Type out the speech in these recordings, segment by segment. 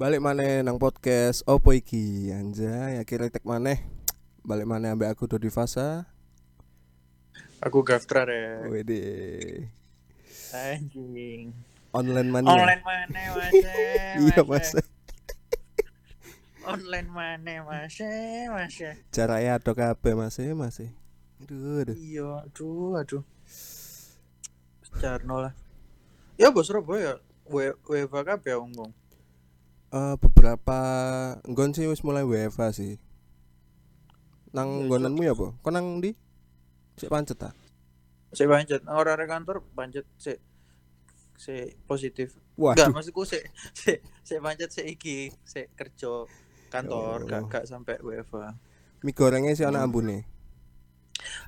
Balik maneh nang podcast opo iki anjay akhirnya tek maneh balik maneh ambek aku Dodi Fasa Aku Gaftra ya. Wede Anjing. online mania Online mana mas? Iya mas Online mana mas? Mas. Caranya adok kabeh mas eh mas eh. Aduh aduh Iya, aduh, aduh. Carno lah. Ya bos Surabaya. W WFA kabeh ngomong. Eh, beberapa nggon sih wis mulai WFA sih Nang Iya, nggonanmu ya apa? Kok nang ndi? Sik pancet ta? Sik pancet, ora kantor pancet sik sik positif. Waduh Enggak, maksudku sik sik sik pancet sik iki, sik kerja kantor, Ya gak gak sampai WFA. mie gorengnya sih Hmm. ana ambune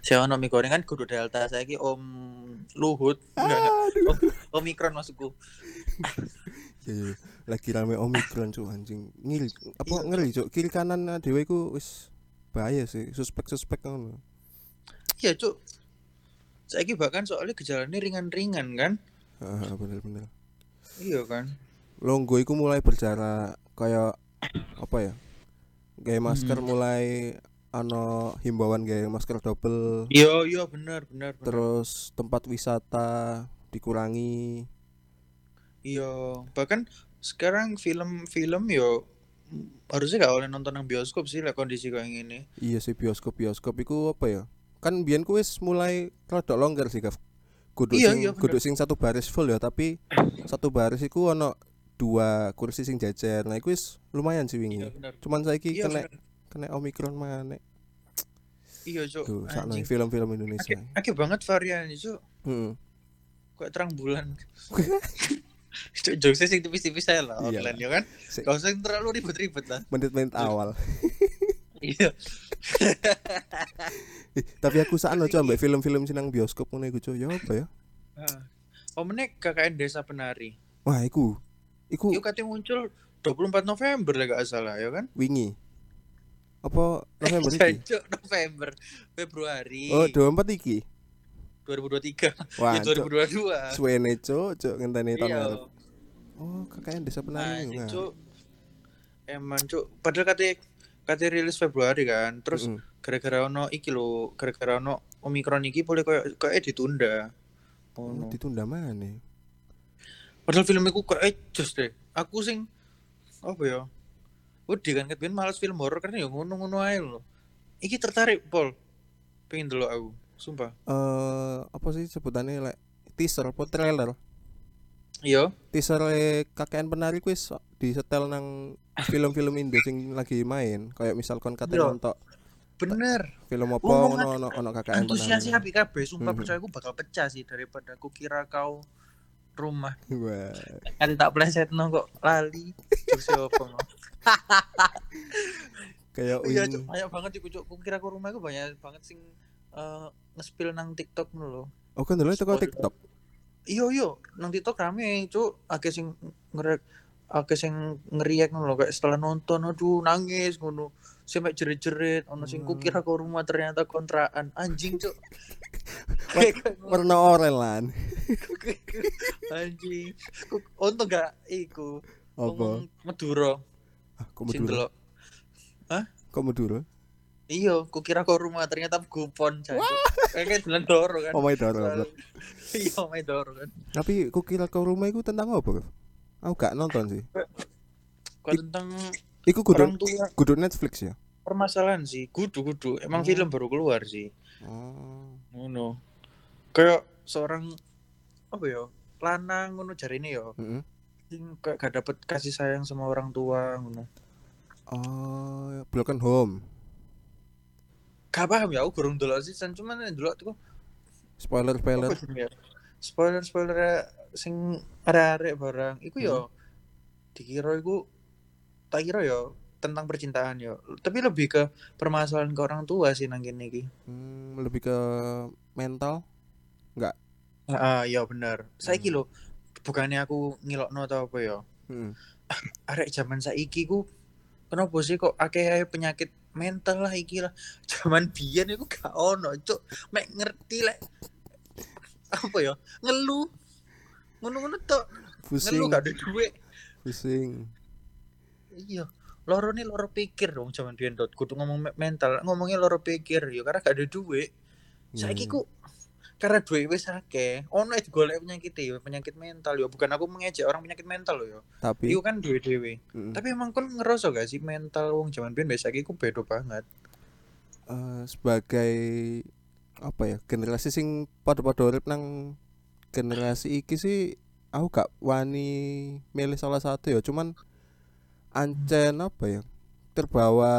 Saya ono mie goreng kan kudu delta saiki Om Luhut. Enggak, enggak. Om, Omikron maksudku. Iya, iya. lagi rame omikron cuk anjing ngiri apa Iya. ngeri cuk kiri kanan dhewe iku wis bahaya sih suspek-suspek ngono Iya, Cuk. Saiki bahkan soalnya gejalanya ringan-ringan kan? Heeh, bener-bener Iya kan? Longgo iku mulai berjarak kayak apa ya? Gaya masker Hmm. mulai ano himbauan gaya masker double Iya, iya bener, bener. terus tempat wisata dikurangi Iya, bahkan sekarang film-film yo harusnya gak boleh nonton nang bioskop sih lah kondisi kayak gini. iya sih bioskop bioskop iku apa ya kan biyen ku wis mulai rada longgar sih Gaf kudu Iya, sing iya, kudu sing satu baris full ya tapi satu baris iku ono dua kursi sing jajar nah iku wis lumayan sih wingi Iya bener. cuman saiki Iya, kena bener. kena omikron mana Iya, Cuk. tuh sakno film-film Indonesia Akeh akeh banget varian Cuk. Heeh. Kayak terang bulan. Jokesnya sing tipis-tipis saya lah Iya online ya kan. Gak usah yang terlalu ribet-ribet lah. menit-menit awal Iya. Tapi aku sakno coba ambek film-film sinang bioskop ngono iku cuy ya apa ya menek KKN Desa Penari. wah iku iku Yuk katanya muncul 24 November lah gak salah ya kan? wingi apa November iki November, Februari oh 24 iki 2023. wah ya cuk 2022. suwene cuk cuk ngenteni tahun Iya. ngarep oh kakaknya desa penari nah. Cuk. Emang cuk, padahal katanya katanya rilis Februari kan. Terus Mm-mm. gara-gara ono iki lho, gara-gara ono Omikron iki boleh kayak kayak ditunda. oh, Ono. ditunda mana Padahal film iku kayak jos deh. Aku sing apa ya? Udah kan ketemu males film horor karena ya ngono-ngono ae lho. Iki tertarik, Pol. Pengen dulu aku, sumpah. eh apa sih sebutannya like teaser apa trailer Iya. teaser KKN penari kuis disetel nang film-film Indo sing lagi main kayak misalkan kata Iya. nonton Bener. film apa Ngomongan ono ono ono KKN Antusias penari api kabeh, sumpah Mhm. percaya aku bakal pecah sih daripada aku kira kau rumah. wah Kan tak pleset kok lali. Terus apa mau? kayak Iya, banyak banget iku, Cuk. Aku kira aku rumah aku banyak banget sing eh nge-spill nang TikTok ngono lho. oh kan dulu itu. TikTok Iya, iya, nang TikTok rame, Cuk. Akeh sing ngerek akeh sing ngeriak ngono kayak setelah nonton aduh nangis ngono. Sampai jerit-jerit, ono sing Hmm. kukira ke rumah ternyata kontrakan. Anjing, Cuk. warna oranye lan Anjing. Untung gak iku. apa Madura ah, kok Madura delok. kok Madura Iya, kukira ke rumah ternyata Gupon jancuk. Kayak dolan doro kan. oh my doro. Iya, main doro kan. tapi kok kira kau rumah itu tentang apa aku gak nonton sih Kok tentang Iku kudu orang tua kudu Netflix ya permasalahan sih. Kudu kudu. Emang Oh. film baru keluar sih. oh Ngono. Kayak seorang apa ya? Lanang ngono jarine ya. Heeh. Sing kayak gak dapet kasih sayang sama orang tua ngono. Oh, Broken Home. Gak paham ya, aku kurang dulu sih, cuman dulu tuh Spoiler spoiler. jenenge ya? spoiler spoiler sing arek-arek barang iku yo dikira iku tak kira yo tentang percintaan yo tapi lebih ke permasalahan ke orang tua sih nang kene iki Hmm, lebih ke mental. ah iya bener saiki Hmm. lho bukannya aku ngilokno atau apa yo Heeh. arek zaman saiki ku kenapa sih kok akeh penyakit mental lah iki lah. Zaman biyen iku gak ono cuk. Mek ngerti lek apa ya ngeluh. Ngono-ngono tok. Pusing. ngeluh gak ada duit. Pusing. iya loro nih loro pikir dong zaman biyen dot. Kudu ngomong me- mental. Ngomongnya loro pikir ya karena gak ada duit. Saiki Hmm. Karena duit wis akeh. Ono itu golek penyakit ya penyakit mental ya bukan aku mengejek orang penyakit mental loh ya tapi itu kan duit dewe mm, tapi emang kon ngerasa gak sih mental wong zaman biyen? Wis saiki ku beda banget. Eh, sebagai apa ya generasi sing pada-pada urip nang generasi iki sih aku gak wani milih salah satu ya cuman ancen apa ya terbawa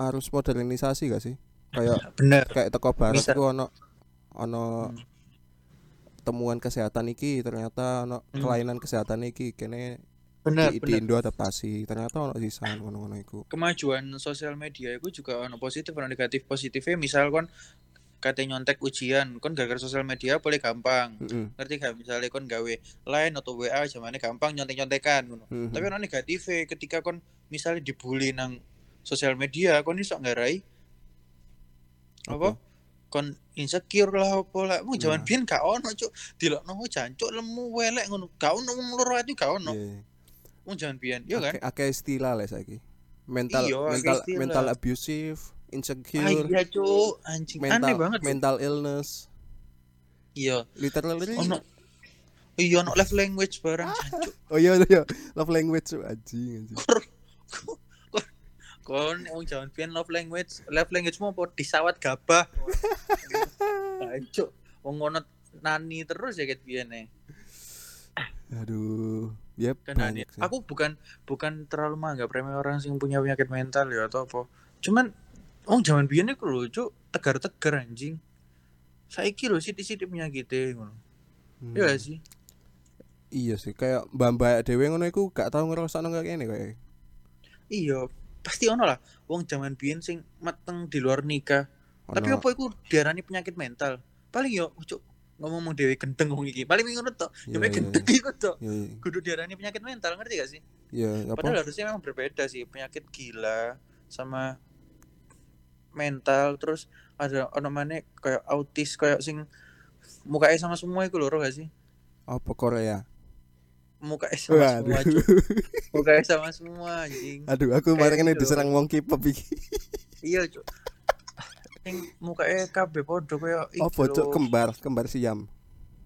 arus modernisasi gak sih? Kayak bener. kayak teko barat iku ono ono Hmm. temuan kesehatan iki ternyata ono Hmm. kelainan kesehatan iki kene bener di, di bener. Indo adaptasi. Ternyata ono sisan ngono-ngono iku. Kemajuan sosial media itu juga ono positif ono negatif positifnya. Misal kon kate nyontek ujian kon gara-gara sosial media boleh gampang. Heeh. ngerti gak? Misalnya kon gawe line atau WA zamannya gampang nyontek-nyontekan ngono. Heeh. tapi ono negatifnya ketika kon misalnya dibully nang sosial media kon iso ngarai apa kon insecure lah apa lah. Mau Nah. zaman biyen gak ono cuk. Dilokno jancuk lemu welek ngono. Gak ono wong loro ati gak ono. Iya. wong zaman biyen iya kan? Akeh- istilah lah saiki. Mental Iya, mental istilah. mental abusive ah insecure iya cuk. Anjing mental aneh banget mental illness. Iya. Literally. Ono. Iya ono love language barang jancuk. Oh iya iya. Love language anjing anjing kon wong jaman biyen love language love language mau apa? Disawat gabah. Jancuk wong ngono nani terus ya ket biyen e. aduh. Ya kan banyak aneh. sih. Aku bukan bukan terlalu menganggap remeh orang sing punya penyakit mental ya atau apa. Cuman wong jaman biyen iku lho cuk. Tegar-tegar anjing. Saiki lho sithik-sithik penyakite ngono. Hmm. iya sih. Iya sih kayak mbak-mbak dewe ngono iku gak tau ngerasakno kayak gini kayak iya pasti ono lah. Wong jaman biyen sing mateng di luar nikah. Tapi Ono- apa iku diarani penyakit mental? Paling yo cuk ngomong dewe gendeng wong iki. Paling ngono tok. Ya iya, gendeng iku tok. Iya. kudu diarani penyakit mental ngerti gak sih? Iya apa? Padahal harusnya memang berbeda sih. Penyakit gila sama mental. Terus ada ono maneh kayak autis kayak sing mukanya sama semua iku lho ro gak sih? Apa Korea mukanya sama Waduh. semua cuk. Mukanya sama semua anjing. Aduh aku kemarin ini gitu. diserang wong K-pop iki. Iya cuk. Sing mukanya kabeh podo kayak iki apa cuk? Lho. kembar kembar siam.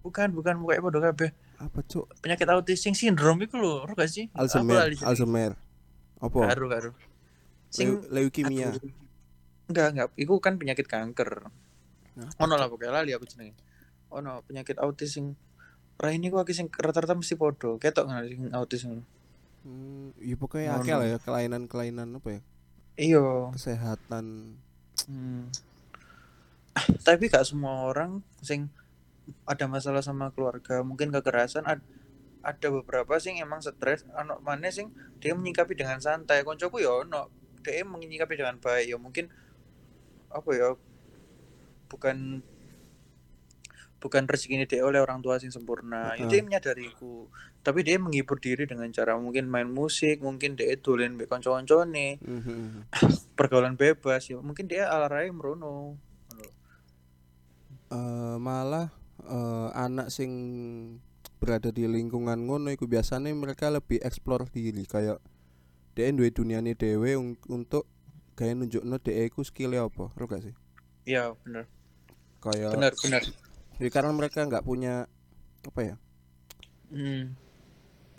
Bukan bukan. Mukanya podo kabeh. Apa cuk? Penyakit autis sing sindrom iku lho ro gak sih? Alzheimer. Alzheimer. Apa? Karo karo sing Leu- leukemia. Aduh. enggak enggak. Iku kan penyakit kanker. Ono lah pokoknya lali aku jenenge. Ono penyakit autis sing Rai ini kok sing rata-rata mesti podo ketok nggak sing autis ngono. Hmm, ya pokoknya Ngono. akeh lah ya kelainan-kelainan apa ya? Iya. Kesehatan. Hmm. tapi gak semua orang sing ada masalah sama keluarga mungkin kekerasan ad- ada beberapa sing emang stres ono mana sing dia menyikapi dengan santai. Koncoku ya ono dia menyikapi dengan baik. Ya mungkin apa ya bukan bukan rezeki ini dia oleh orang tua sing sempurna. Heeh. dia menyadariku. Tapi dia menghibur diri dengan cara mungkin main musik mungkin dia dolen mbek kanca-kancane. Mhm. pergaulan bebas ya. Mungkin dia ala rai merono Eh, malah eh, anak sing berada di lingkungan ngono iku biasanya mereka lebih eksplor diri. Kayak dia duwe duniane dhewe un- untuk kayak nunjukno dhek iku skill apa, ro gak sih? iya bener. Kayak bener bener ya karena mereka nggak punya apa ya? hmm.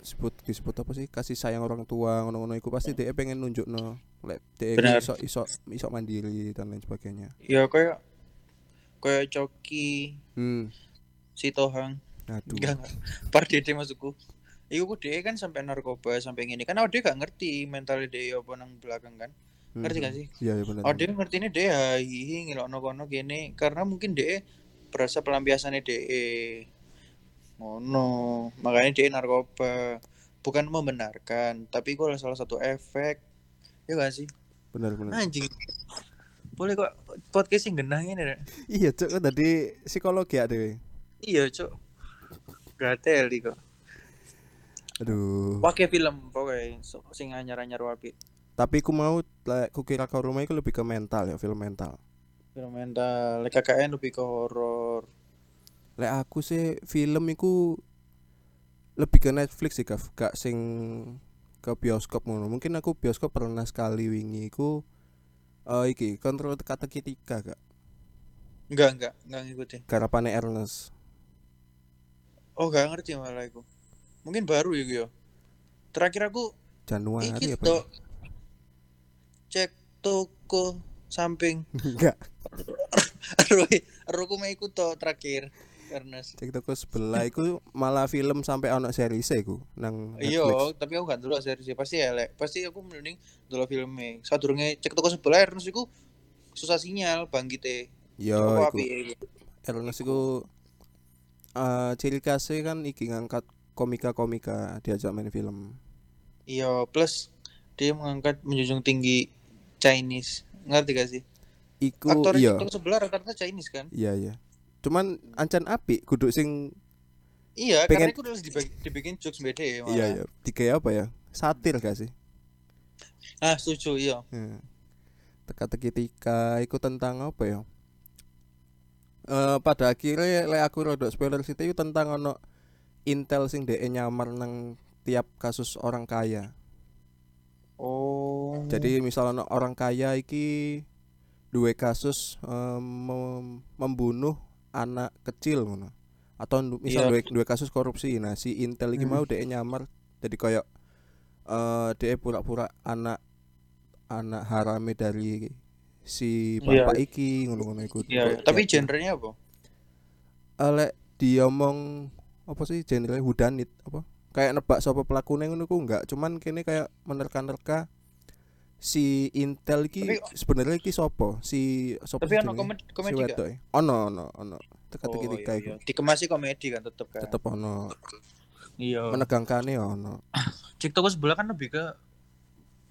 disebut disebut apa sih kasih sayang orang tua ngono-ngono iku pasti dia pengen nunjukno lek dhek Benar. iku iso iso iso mandiri dan lain sebagainya. ya kayak kayak coki Hmm. si tohang Aduh. enggak par dede maksudku Iku ku dia kan sampai narkoba sampai gini kan oh dia gak ngerti mental dia apa nang belakang kan ngerti gak Mhm. sih Iya, iya benar. oh dia ngerti ini dia hihi ngilokno kono gini karena mungkin dia berasa pelampiasannya dia ngono makanya dia narkoba bukan membenarkan tapi adalah salah satu efek ya gak sih Benar benar. anjing boleh kok podcast yang genah ini? Iya, kan tadi psikologi ya dhewe. iya cok gatel kok Aduh. pakai film pokoknya so, sing anyar anyar wapi Tapi ku mau ku kira ke rumah itu lebih ke mental ya, film mental. Film mental Lek KKN lebih ke horor Lek aku sih film iku lebih ke Netflix sih, Kaf. Gak sing ke bioskop ngono. Mungkin aku bioskop pernah sekali wingi iku eh iki kontrol teka-teki tiga gak Enggak, enggak, enggak ngikutin. garapane Ernest. Oh, enggak ngerti malah aku. Mungkin baru ya, yo. Terakhir aku Januari apa? tok cek toko samping Enggak, aku mau ikut to terakhir karena cek toko sebelah iku malah film sampai ono series iku nang iya, Netflix. tapi aku gak dulu series pasti elek. Pasti aku mending dulu filmnya. Sadurunge cek toko sebelah terus iku susah sinyal bangkite. Yo Apa iku api iku? Ernest iku eh ciri khasnya kan iki ngangkat komika-komika diajak main film. Iya, plus dia mengangkat menjunjung tinggi Chinese. Ngerti gak sih? Iku Aktor iya. toko sebelah rata-rata Chinese kan? Iya iya. Cuman ancan apik kudu sing Iya, Pengen- karena itu harus dibagi- dibikin jokes beda ya. malah. iya iya. Tiga apa ya? Satir gak sih? Ah, setuju, iya. Hmm. Teka-teki tika iku tentang apa ya? Eh pada akhirnya lek aku rodok spoiler situ itu tentang ono intel sing DE nyamar nang tiap kasus orang kaya. Oh. Jadi misal ono orang kaya iki duwe kasus mem- membunuh anak kecil ngono. Atau misal Iya. duwe, duwe kasus korupsi. Nah, si intel iki Hmm. mau DE nyamar jadi koyo eh DE pura-pura anak anak harame dari si Iya. bapak iki ngono-ngono iku. Kok tapi genrenya apa? Eh, lek diomong apa sih genre hudanit apa kayak nebak sapa pelakune ngono ku enggak cuman kene kayak menerka-nerka si Intel iki Tapi- sebenarnya iki sopo si sopo Tapi sih ono komedi, si komedi gak? wedok e. ono ono ono. Teka-teki Oh, tiga iya, iku. Iya. Dikemasi komedi kan tetep kan. tetep ono. Iya. menegangkane ya ono. TikTok sebelah kan lebih ke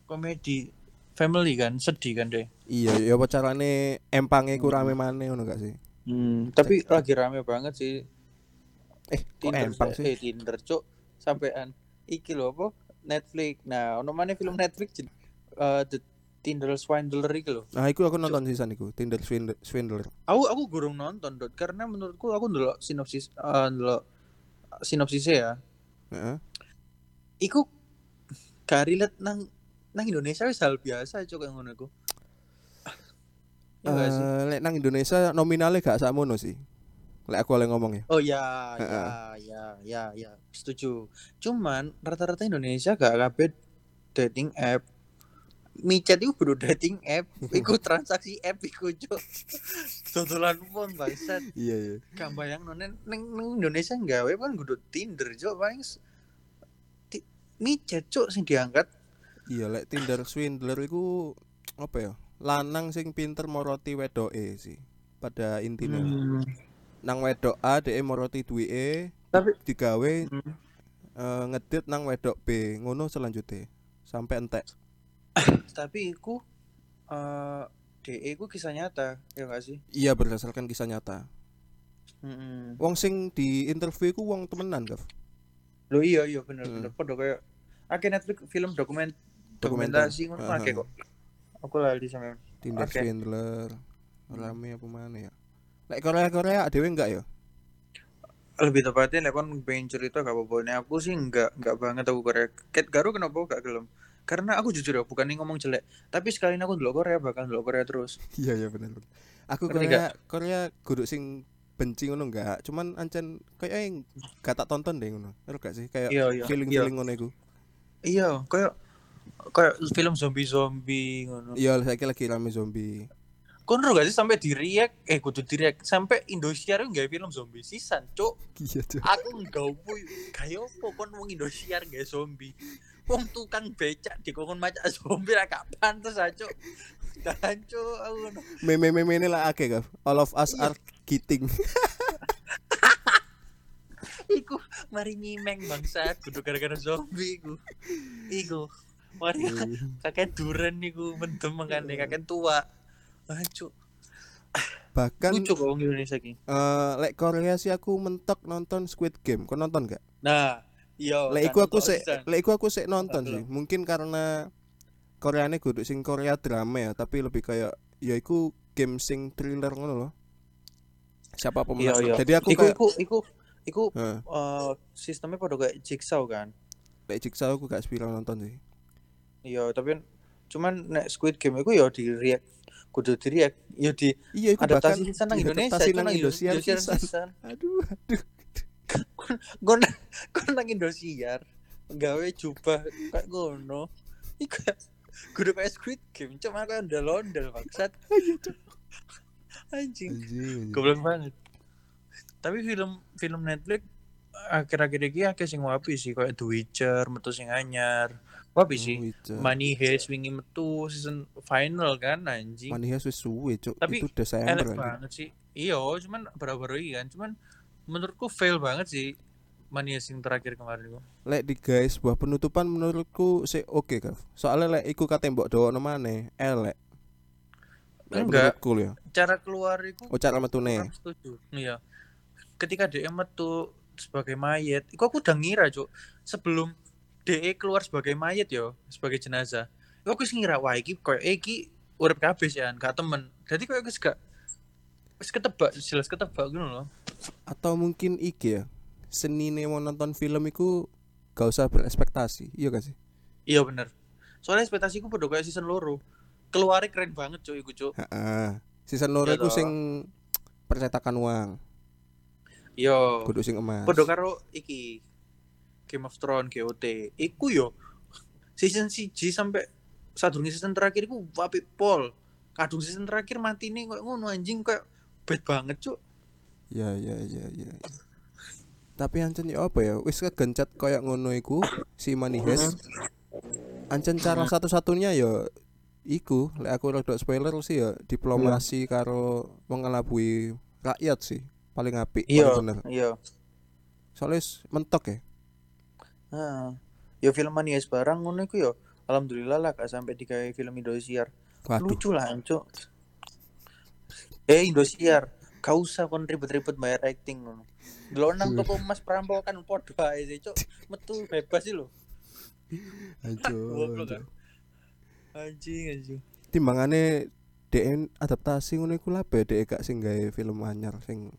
komedi family kan, sedih kan deh. iya ya apa carane empange ku rame maneh ngono gak sih? Hmm, tapi lagi rame banget sih. Eh kok Tinder empang eh, sih? Eh, Tinder cuk sampean iki lho apa Netflix. Nah, ono mana film Netflix jen- eh, The Tinder Swindler iki lho. nah iku aku nonton sisan iku Tinder Swindler. Aku aku gurung nonton dot karena menurutku aku ndelok sinopsis eh ndelok sinopsisnya ya. Heeh. Iku gak relate nang nang Indonesia wis hal biasa yang ngono iku. Eh, lek nang Indonesia nominalnya gak sakmono sih lek aku oleh ngomong ya Oh ya, ya, ya, ya, ya, setuju. Cuman rata-rata Indonesia gak kabeh dating app. Micet itu baru dating app, iku transaksi app iku cuk. Dodolan wong bangsat. iya iya Gak bayang neng neng neng Indonesia gawe kan kudu Tinder cuk paling micet cuk sing diangkat. Iya lek Tinder swindler iku apa ya? Lanang sing pinter moroti wedoke sih. Pada intinya. Hmm. Nang wedok A dhek moroti duwike Tapi digawe hmm, eh, ngedit nang wedok B. Ngono selanjutnya. Sampai entek. tapi iku eh DE iku kisah nyata, ya gak sih? Iya berdasarkan kisah nyata. Hmm. Wong sing di interview iku wong temenan, Gav. Lo iya iya bener Hmm. bener padha kayak akeh Netflix film dokumen Dokumenter. dokumentasi ngono Heeh. akeh kok. Aku lali sama Tinder Oke. swindler. Rame apa mana ya? Lek Korea Korea dhewe enggak ya? lebih tepatnya lek kon pengen cerita gak apa-apa. Nek aku sih enggak enggak banget aku Korea. Ket Garu kenapa gak gelem? Karena aku jujur ya bukan nih ngomong jelek, tapi sekali aku ndelok Korea bakal ndelok Korea terus. Iya iya bener. bener. Aku Korea Korea kudu sing benci ngono enggak, cuman ancen kayak eh, gak tak tonton deh ngono. Ngerti gak sih? Kayak Iya iya. feeling-feeling ngono iku. Iya, kayak kayak film zombie-zombie ngono. Iya, saiki lagi rame zombie. Kon ro gak sih sampai di react, eh kudu di react sampai Indosiar itu nggak film zombie. Sisan, cuk. Iya, Cuk. aku nggak puy kayak apa? Kon wong Indosiar nggak zombie. Wong tukang becak di kokon macak zombie lah gak pantes aja dan cuk aku ngono. Meme-meme ini lah akeh, Gav. All of us Iya. are kiting. iku mari nyimeng bangsat kudu gara-gara zombie iku. Iku. Mari kakek duren iku mendem makane. Kakek tua Ancuk, Bahkan lucu kok wong Indonesia ki. eh lek Korea sih aku mentok nonton Squid Game. Kau nonton gak? Nah, iya. Lek kan, iku aku sik lek iku aku sik nonton sih. Mungkin karena Koreane kudu sing Korea drama ya, tapi lebih kayak ya iku game sing thriller ngono loh. Siapa Iya, pemenang? iya. Jadi aku iku kayak iku iku iku eh, sistemnya pada kayak jigsaw kan. lek Jigsaw aku gak spiral nonton sih. Iya, tapi cuman nek Squid Game iku ya di react kudu di react ya di Iya, iku bahkan adaptasi sisan nang Indonesia diadaptasi itu nang nang Indosiar Indosiar pisan. sisan. Aduh, aduh. Gon gon nang Indosiar gawe jubah kayak ngono. Iku ya kudu kayak Squid Game, cuma kayak ondel-ondel maksud. Anjing. Anjing. Goblok banget. Tapi film film Netflix akhir-akhir iki akeh sing wapi sih kayak The Witcher, metu sing anyar. Wapi sih. Witcher. Money Heist wingi metu season final kan anjing. Money Heist wis suwe, Cuk. Tapi Itu Desember. Elek anjing. banget sih. Iya, cuman baru-baru ini kan. Cuman menurutku fail banget sih Money Heist yang terakhir kemarin itu. Lek di guys sebuah penutupan menurutku sih oke, Kaf. Soalnya lek iku kate mbok dowono maneh, elek. Lek Enggak. menurutku ya. Cara keluar itu Oh, cara metune. setuju. Iya. Ketika DE metu sebagai mayat, itu aku udah ngira, Cuk. Sebelum DE keluar sebagai mayat yo, sebagai jenazah. Aku wis ngira wah iki koyo iki urip kabeh kan, gak temen. Jadi koyo wis gak wis ketebak, jelas ketebak gitu loh. Atau mungkin iki ya. Seni mau nonton film iku gak usah berekspektasi. Iya gak sih? Iya bener. Soalnya ekspektasiku podo kayak season loro. Keluarnya keren banget cuy iku cuy. Heeh. Season loro Iya iku sing percetakan uang, Yo. kudu sing emas. Podo karo iki Game of Thrones GOT. Iku yo season CG sampai sadurunge season terakhir iku apik pol. Kadung season terakhir mati nih kayak ngono anjing kayak bad banget cuy. Ya ya ya ya. Tapi ancen ya apa ya? Wis kegencet koyo ngono iku si Money Heist. Ancen cara satu-satunya ya iku lek aku rada spoiler sih ya diplomasi karo mengelabui rakyat sih paling apik Iya, iya. Soalnya mentok ya. Heeh. Yo film mania barang ngono iku yo. Alhamdulillah lah gak sampai digawe film Indosiar. Waduh. lucu lah cuk eh Indosiar gak usah kon ribet-ribet bayar acting ngono Delok nang toko emas perampokan podo ae sih cuk metu bebas sih lo kan? anjing anjing Timbangane DN adaptasi ngono iku labe dhek gak sing gawe film anyar sing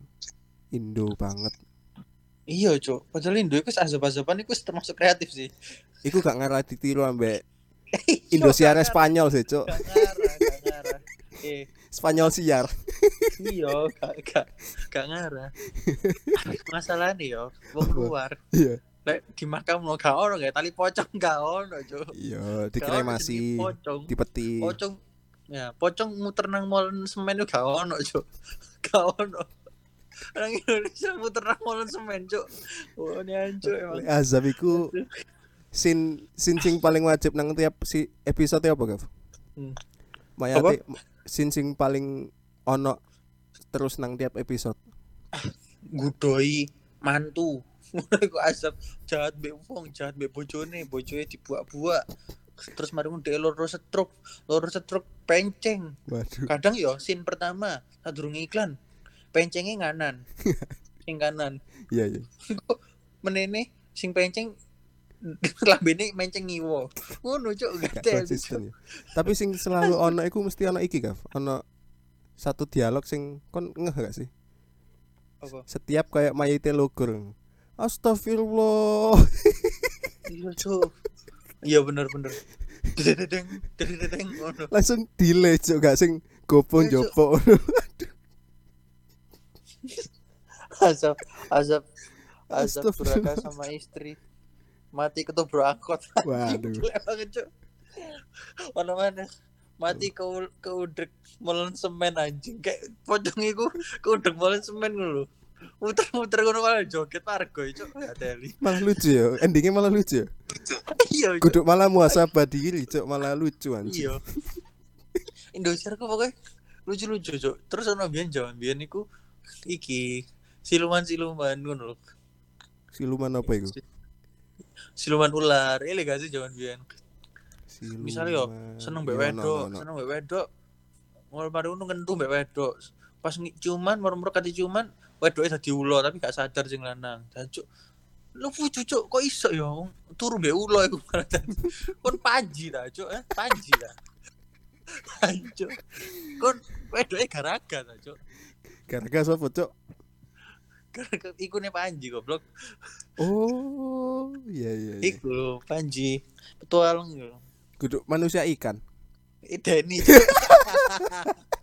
Indo banget. Iya cuk. Padahal Indo iku azab-azaban iku termasuk kreatif sih. Iku gak ngarah ditiru ambek Iya, Indosiar Spanyol sih, ngarah eh. Spanyol siar. iya gak gak gak ngarah. Masalahnya yo wong luar. Iya. lek di makam lo gak ono gak tali pocong gak ono cuk. Iya, dikremasi, pocong. dipeti. pocong ya pocong muter nang molen semen itu gak ono cuk. Gak ono orang Indonesia muter nang molen semen cuk. Wah ini hancur emang. Azab iku sin sin sing paling wajib nang tiap si episode apa, Gav? Hmm. Mayate sin sing paling ono terus nang tiap episode. gudoi mantu. Iku asap jahat mbek wong jahat mbek bojone. Bojone dibuak-buak. Terus mari ngono dhek loro setruk. Loro setruk penceng. Waduh. kadang yo scene pertama sadurunge iklan pencengnya nganan sing kanan Iya, iya. menene sing penceng lambene menceng ngiwo ngono cuk Gak gatel konsisten ya. Tapi sing selalu ono iku mesti ono iki, Gav. Ono satu dialog sing kon ngeh gak sih? apa Setiap kayak mayite logur. Astagfirullah. iya cuk iya bener bener ngono Langsung delay cuk gak sing gopo Iya, jopo. azab azab azab beraka sama istri mati ketobrak angkot Waduh. Mana mana mati ke ke udek molen semen anjing kayak pocong iku ke udek molen semen ngono lho muter-muter ngono malah joget argo cuk ya teli Malah lucu ya. Endingnya malah lucu. ya. iya. Kudu malah muasabah diri cuk, malah lucu anjing. iya Indosiar kok pokoknya lucu-lucu cuk terus ono biyen jaman biyen iku iki siluman-siluman ngono lho. Siluman apa iku? siluman ular ini gak sih jaman biyen? Siluman. misalnya yo seneng mbek Iya, wedok seneng mbek wedok mulai mari ngono ngentu mbek wedok. Pas ciuman moro-moro kate ciuman wedoknya dadi ulo tapi gak sadar sing lanang. Jancuk lu lucu cuk kok iso wong turu mbek ulo iku. Dadi kon panji ta cuk eh? Panji ta. Hancur. Kon wedoknya garaga ta cuk Gara-gara sapa cuk? Iku nih Panji goblok. Oh, iya iya. iya. Iku Panji. Petualang lho. Kudu manusia ikan. Ideni.